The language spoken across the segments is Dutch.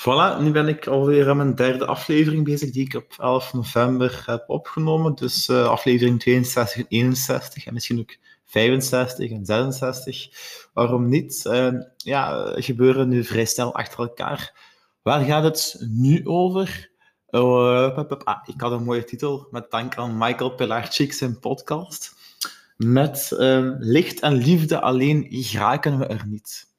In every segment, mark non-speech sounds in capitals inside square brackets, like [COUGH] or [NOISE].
Voilà, nu ben ik alweer aan mijn derde aflevering bezig, die ik op 11 november heb opgenomen. Dus uh, aflevering 62 en 61 en misschien ook 65 en 66. Waarom niet? Ja, gebeuren nu vrij snel achter elkaar. Waar gaat het nu over? Uh, ah, ik had een mooie titel, met dank aan Michael Pelarchik zijn podcast. Met ehm, licht en liefde alleen geraken we er niet.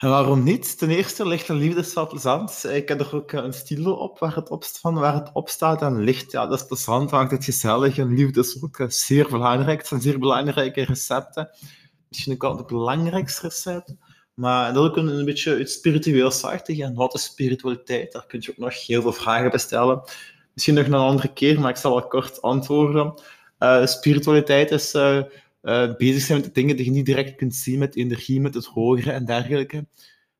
En waarom niet? Ten eerste, licht en liefde is wel plezant. Ik heb er ook een stilo op waar het op, waar het staat. En licht, ja, dat is plezant, maakt het gezellig. En liefde is ook zeer belangrijk. Het zijn zeer belangrijke recepten. Misschien ook wel het belangrijkste recept. Maar dat ook een, een beetje het spiritueel zachtig. En wat is spiritualiteit? Daar kun je ook nog heel veel vragen bij stellen. Misschien nog een andere keer, maar ik zal wel kort antwoorden. Uh, spiritualiteit is... Uh, uh, bezig zijn met dingen die je niet direct kunt zien, met energie, met het hogere en dergelijke.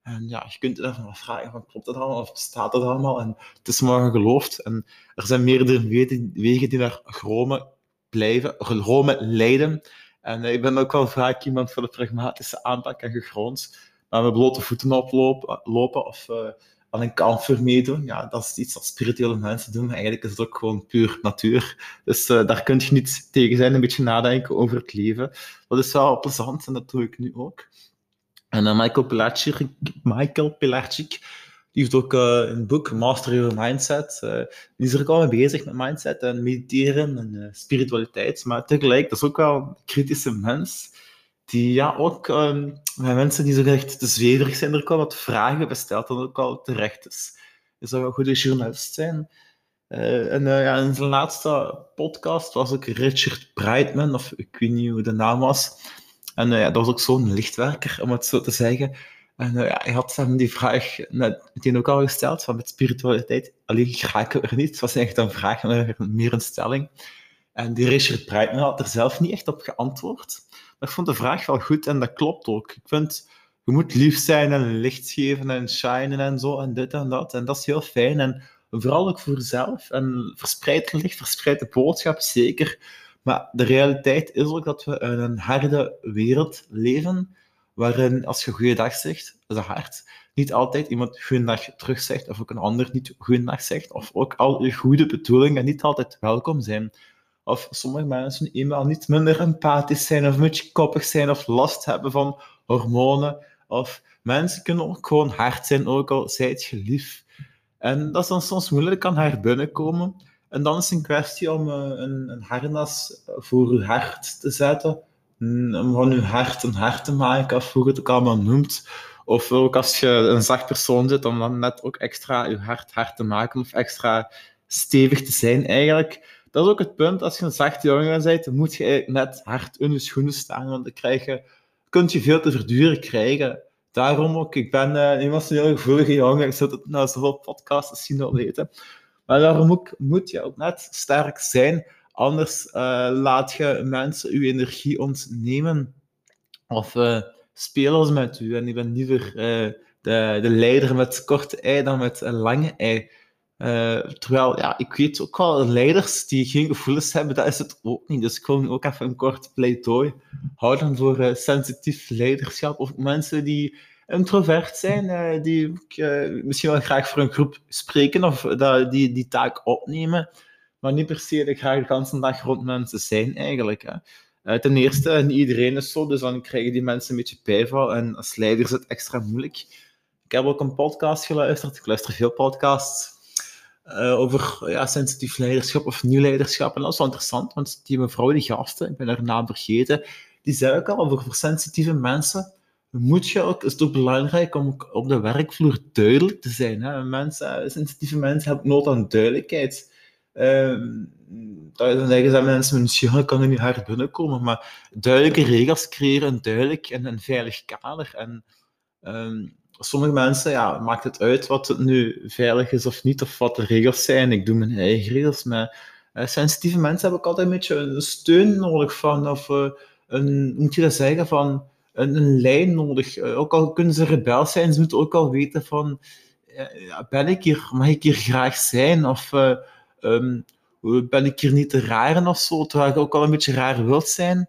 En ja, je kunt je daarvan afvragen, van, klopt dat allemaal of bestaat dat allemaal? En het is maar geloofd. En er zijn meerdere wegen die naar Rome blijven, Rome leiden. En uh, ik ben ook wel vaak iemand voor de pragmatische aanpak en gegrond. Maar met blote voeten oplopen lopen, of uh, aan een kamfer meedoen. Ja, dat is iets dat spirituele mensen doen, maar eigenlijk is het ook gewoon puur natuur. Dus uh, daar kun je niet tegen zijn, een beetje nadenken over het leven. Dat is wel plezant en dat doe ik nu ook. En uh, Michael Pilarczyk, Michael die heeft ook uh, een boek, Master Your Mindset. die is er ook al mee bezig met mindset en mediteren en spiritualiteit. Maar tegelijk, dat is ook wel een kritische mens die ja, ook um, met mensen die zo echt te zweverig zijn, er wel wat vragen besteld en ook al terecht is. Zou wel een goede journalist zijn. Uh, en uh, ja, in zijn laatste podcast was ook Richard Breitman, of ik weet niet hoe de naam was. En uh, ja, dat was ook zo'n lichtwerker, om het zo te zeggen. En ja, hij had hem die vraag meteen ook al gesteld, van met spiritualiteit, alleen raken we er niet. Het was echt een vraag, meer een stelling. En die Richard Breitman had er zelf niet echt op geantwoord ik vond de vraag wel goed en dat klopt ook. Ik vind, je moet lief zijn en licht geven en shinen en zo en dit en dat. En dat is heel fijn. En vooral ook voor jezelf. En verspreid licht, verspreid de boodschap, zeker. Maar de realiteit is ook dat we in een harde wereld leven, waarin als je goeiedag zegt, is dat hard. Niet altijd iemand goeiedag terug zegt, of ook een ander niet goeiedag zegt, of ook al je goede bedoelingen niet altijd welkom zijn of sommige mensen eenmaal niet minder empathisch zijn of een beetje koppig zijn of last hebben van hormonen. Of mensen kunnen ook gewoon hard zijn, ook al zijt je lief. En dat is dan soms moeilijk aan haar binnenkomen. En dan is het een kwestie om uh, een, een harnas voor je hart te zetten. Om van je hart een hart te maken, of hoe je het ook allemaal noemt. Of ook als je een zacht persoon zit, om dan net ook extra je hart hard te maken, of extra stevig te zijn eigenlijk dat is ook het punt. Als je een zachte jongen bent, moet je net hard in je schoenen staan. Want dan krijg je, kun je veel te verduren krijgen. Daarom ook, ik ben uh, een heel gevoelige jongen. Ik zou het nou zoveel podcasts zien al weten. Maar daarom ook, moet je ook net sterk zijn. Anders uh, laat je mensen je energie ontnemen. Of uh, spelen ze met u. En ik ben liever de, de leider met korte ei dan met een lange ei. Uh, terwijl, ja, ik weet ook wel, leiders die geen gevoelens hebben, dat is het ook niet. Dus ik wil ook even een kort pleidooi houden voor uh, sensitief leiderschap. Of mensen die introvert zijn, uh, die misschien wel graag voor een groep spreken of die die taak opnemen, maar niet per se de graag de hele dag rond mensen zijn eigenlijk. Hè. ten eerste, niet iedereen is zo, dus dan krijgen die mensen een beetje bijval. En als leider is het extra moeilijk. Ik heb ook een podcast geluisterd. Ik luister veel podcasts uh, over ja, sensitief leiderschap of nieuw leiderschap. En dat is wel interessant, want die mevrouw, die gasten, ik ben haar naam vergeten, die zei ook al, over voor sensitieve mensen moet je ook, is het ook belangrijk om op de werkvloer duidelijk te zijn. Hè? Mensen, sensitieve mensen hebben nood aan duidelijkheid. Uh, dan zeggen ze mensen, misschien kan er niet hard binnenkomen, maar duidelijke regels creëren, een duidelijk en een veilig kader. En um, sommige mensen ja, maakt het uit wat het nu veilig is of niet, of wat de regels zijn. Ik doe mijn eigen regels, maar uh, sensitieve mensen hebben ook altijd een beetje een steun nodig van, of uh, een, moet je dat zeggen, van een, een lijn nodig. Uh, ook al kunnen ze rebel zijn, ze moeten ook al weten van, ben ik hier, mag ik hier graag zijn, of um, ben ik hier niet te raar of zo, terwijl je ook al een beetje raar wilt zijn.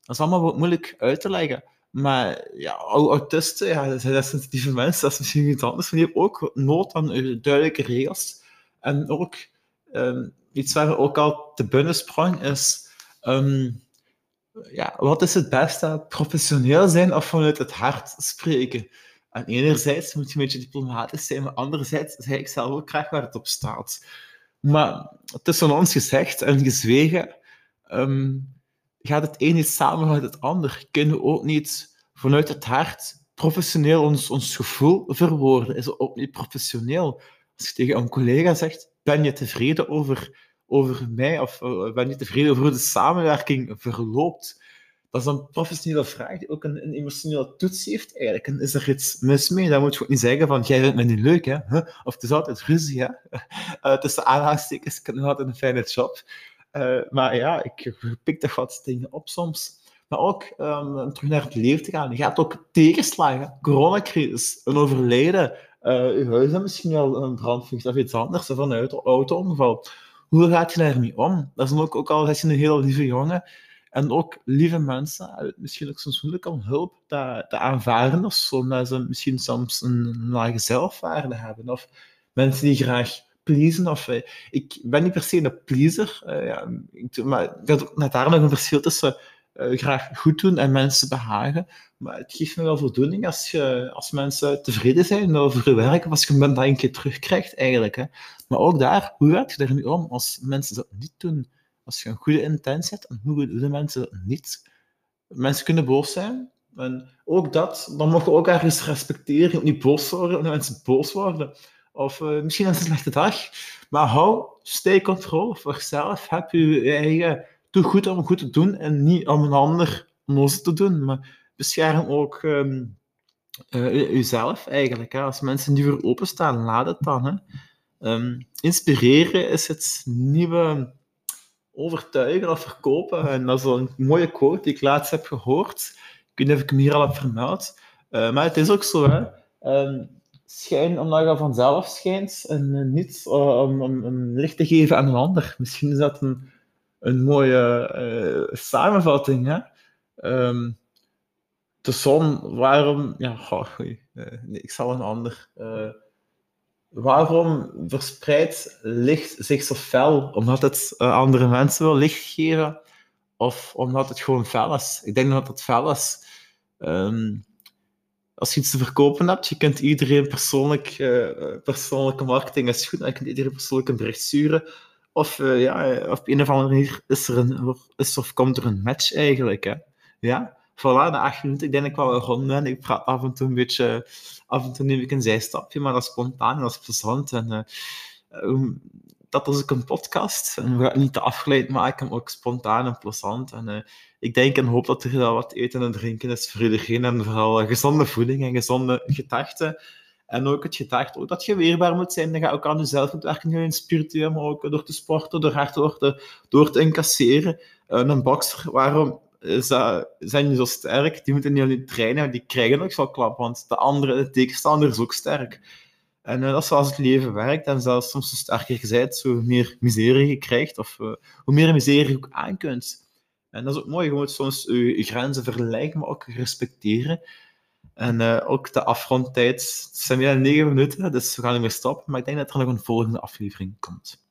Dat is allemaal wat moeilijk uit te leggen. Maar ja, autisten, ja, dat zijn sensitieve mensen, dat is misschien iets anders. Maar die ook nood aan duidelijke regels. En ook um, iets waar we ook al te binnen sprong is... Um, ja, wat is het beste? Professioneel zijn of vanuit het hart spreken? En enerzijds moet je een beetje diplomatisch zijn, maar anderzijds zeg ik zelf ook graag waar het op staat. Maar tussen ons gezegd en gezwegen um, gaat het niet samen met het ander. Kunnen we ook niet vanuit het hart professioneel ons, ons gevoel verwoorden? Is het ook niet professioneel? Als je tegen een collega zegt, ben je tevreden over, over mij? Of uh, ben je tevreden over hoe de samenwerking verloopt? Dat is een professionele vraag die ook een, een emotionele toets heeft eigenlijk. En is er iets mis mee? Dan moet je ook niet zeggen van, jij vindt me niet leuk, hè? Of het is altijd ruzie, hè? Uh, [LAUGHS] tussen aanhalingstekens, ik heb nog altijd een fijne job. Uh, maar ja, ik pik toch wat dingen op soms. Maar ook, om terug naar het leven te gaan, je gaat ook tegenslagen. Coronacrisis, een overlijden, uh, je huis misschien wel een brandvlucht of iets anders, of een auto-ongeval. Hoe gaat je daarmee om? Dat is ook, ook al als je een heel lieve jongen en ook lieve mensen, misschien ook soms moeilijk om hulp te, te aanvaarden, of omdat ze misschien soms een lage zelfwaarde hebben, of mensen die graag pleasen. Of, uh, ik ben niet per se een pleaser, uh, ja, ik, maar ik had ook net daar nog een verschil tussen uh, graag goed doen en mensen behagen. Maar het geeft me wel voldoening als, je, als mensen tevreden zijn over je werk, als je dat een keer terugkrijgt eigenlijk. Hè. Maar ook daar, hoe gaat je daarmee om als mensen dat niet doen? Als je een goede intentie hebt, en hoe doen mensen dat niet? Mensen kunnen boos zijn. En ook dat, dan mag je ook ergens respecteren. Je moet niet boos worden omdat mensen boos worden. Of uh, misschien een slechte dag. Maar hou, stay control voor jezelf. Heb je eigen... Doe goed om goed te doen en niet om een ander onnozel te doen. Maar bescherm ook um, jezelf eigenlijk. Hè. Als mensen die voor openstaan, laat het dan. Hè. Um, inspireren is het nieuwe overtuigen of verkopen. En dat is een mooie quote die ik laatst heb gehoord. Ik weet niet of ik hem hier al heb vermeld. Uh, maar het is ook zo, hè. Um, schijn omdat je vanzelf schijnt en niet om, om, om, licht te geven aan een ander. Misschien is dat een, een mooie uh, samenvatting. Hè? Um, de zon, waarom... Ja, oh, nee, ik zal een ander... Waarom verspreidt licht zich zo fel? Omdat het andere mensen wil licht geven? Of omdat het gewoon fel is? Ik denk dat het fel is. Um, als je iets te verkopen hebt, je kunt iedereen persoonlijk, uh, persoonlijke marketing is goed, je kunt iedereen persoonlijk een bericht sturen. Of uh, ja, op een of andere manier is er een, is of komt er een match eigenlijk. Hè. Ja, voilà, na acht minuten, ik denk ik wel rond ben. Ik praat af en toe een beetje, af en toe neem ik een zijstapje, maar dat is spontaan en dat is plezant. En, uh, dat is ook een podcast. En we gaan niet te afgeleid maken, maar ook spontaan en plezant. En ik denk en hoop dat er wel wat eten en drinken is voor iedereen. En vooral gezonde voeding en gezonde gedachten. En ook het gedacht ook dat je weerbaar moet zijn. Dan ga je ook aan jezelf moet werken, in spiritueel, maar ook door te sporten, door hard te, door te incasseren. Uh, een bokser, waarom dat, zijn die zo sterk? Die moeten niet alleen trainen, die krijgen ook zo klap, want de andere, de tegenstander is ook sterk. En uh, dat is zoals het leven werkt. En zelfs soms hoe sterker je bent, hoe meer miserie je krijgt, of hoe meer miserie je ook aan kunt. En dat is ook mooi. Moet soms je, grenzen verleggen, maar ook respecteren. En uh, ook de afrondtijd, het zijn weer negen minuten, dus we gaan niet meer stoppen. Maar ik denk dat er nog een volgende aflevering komt.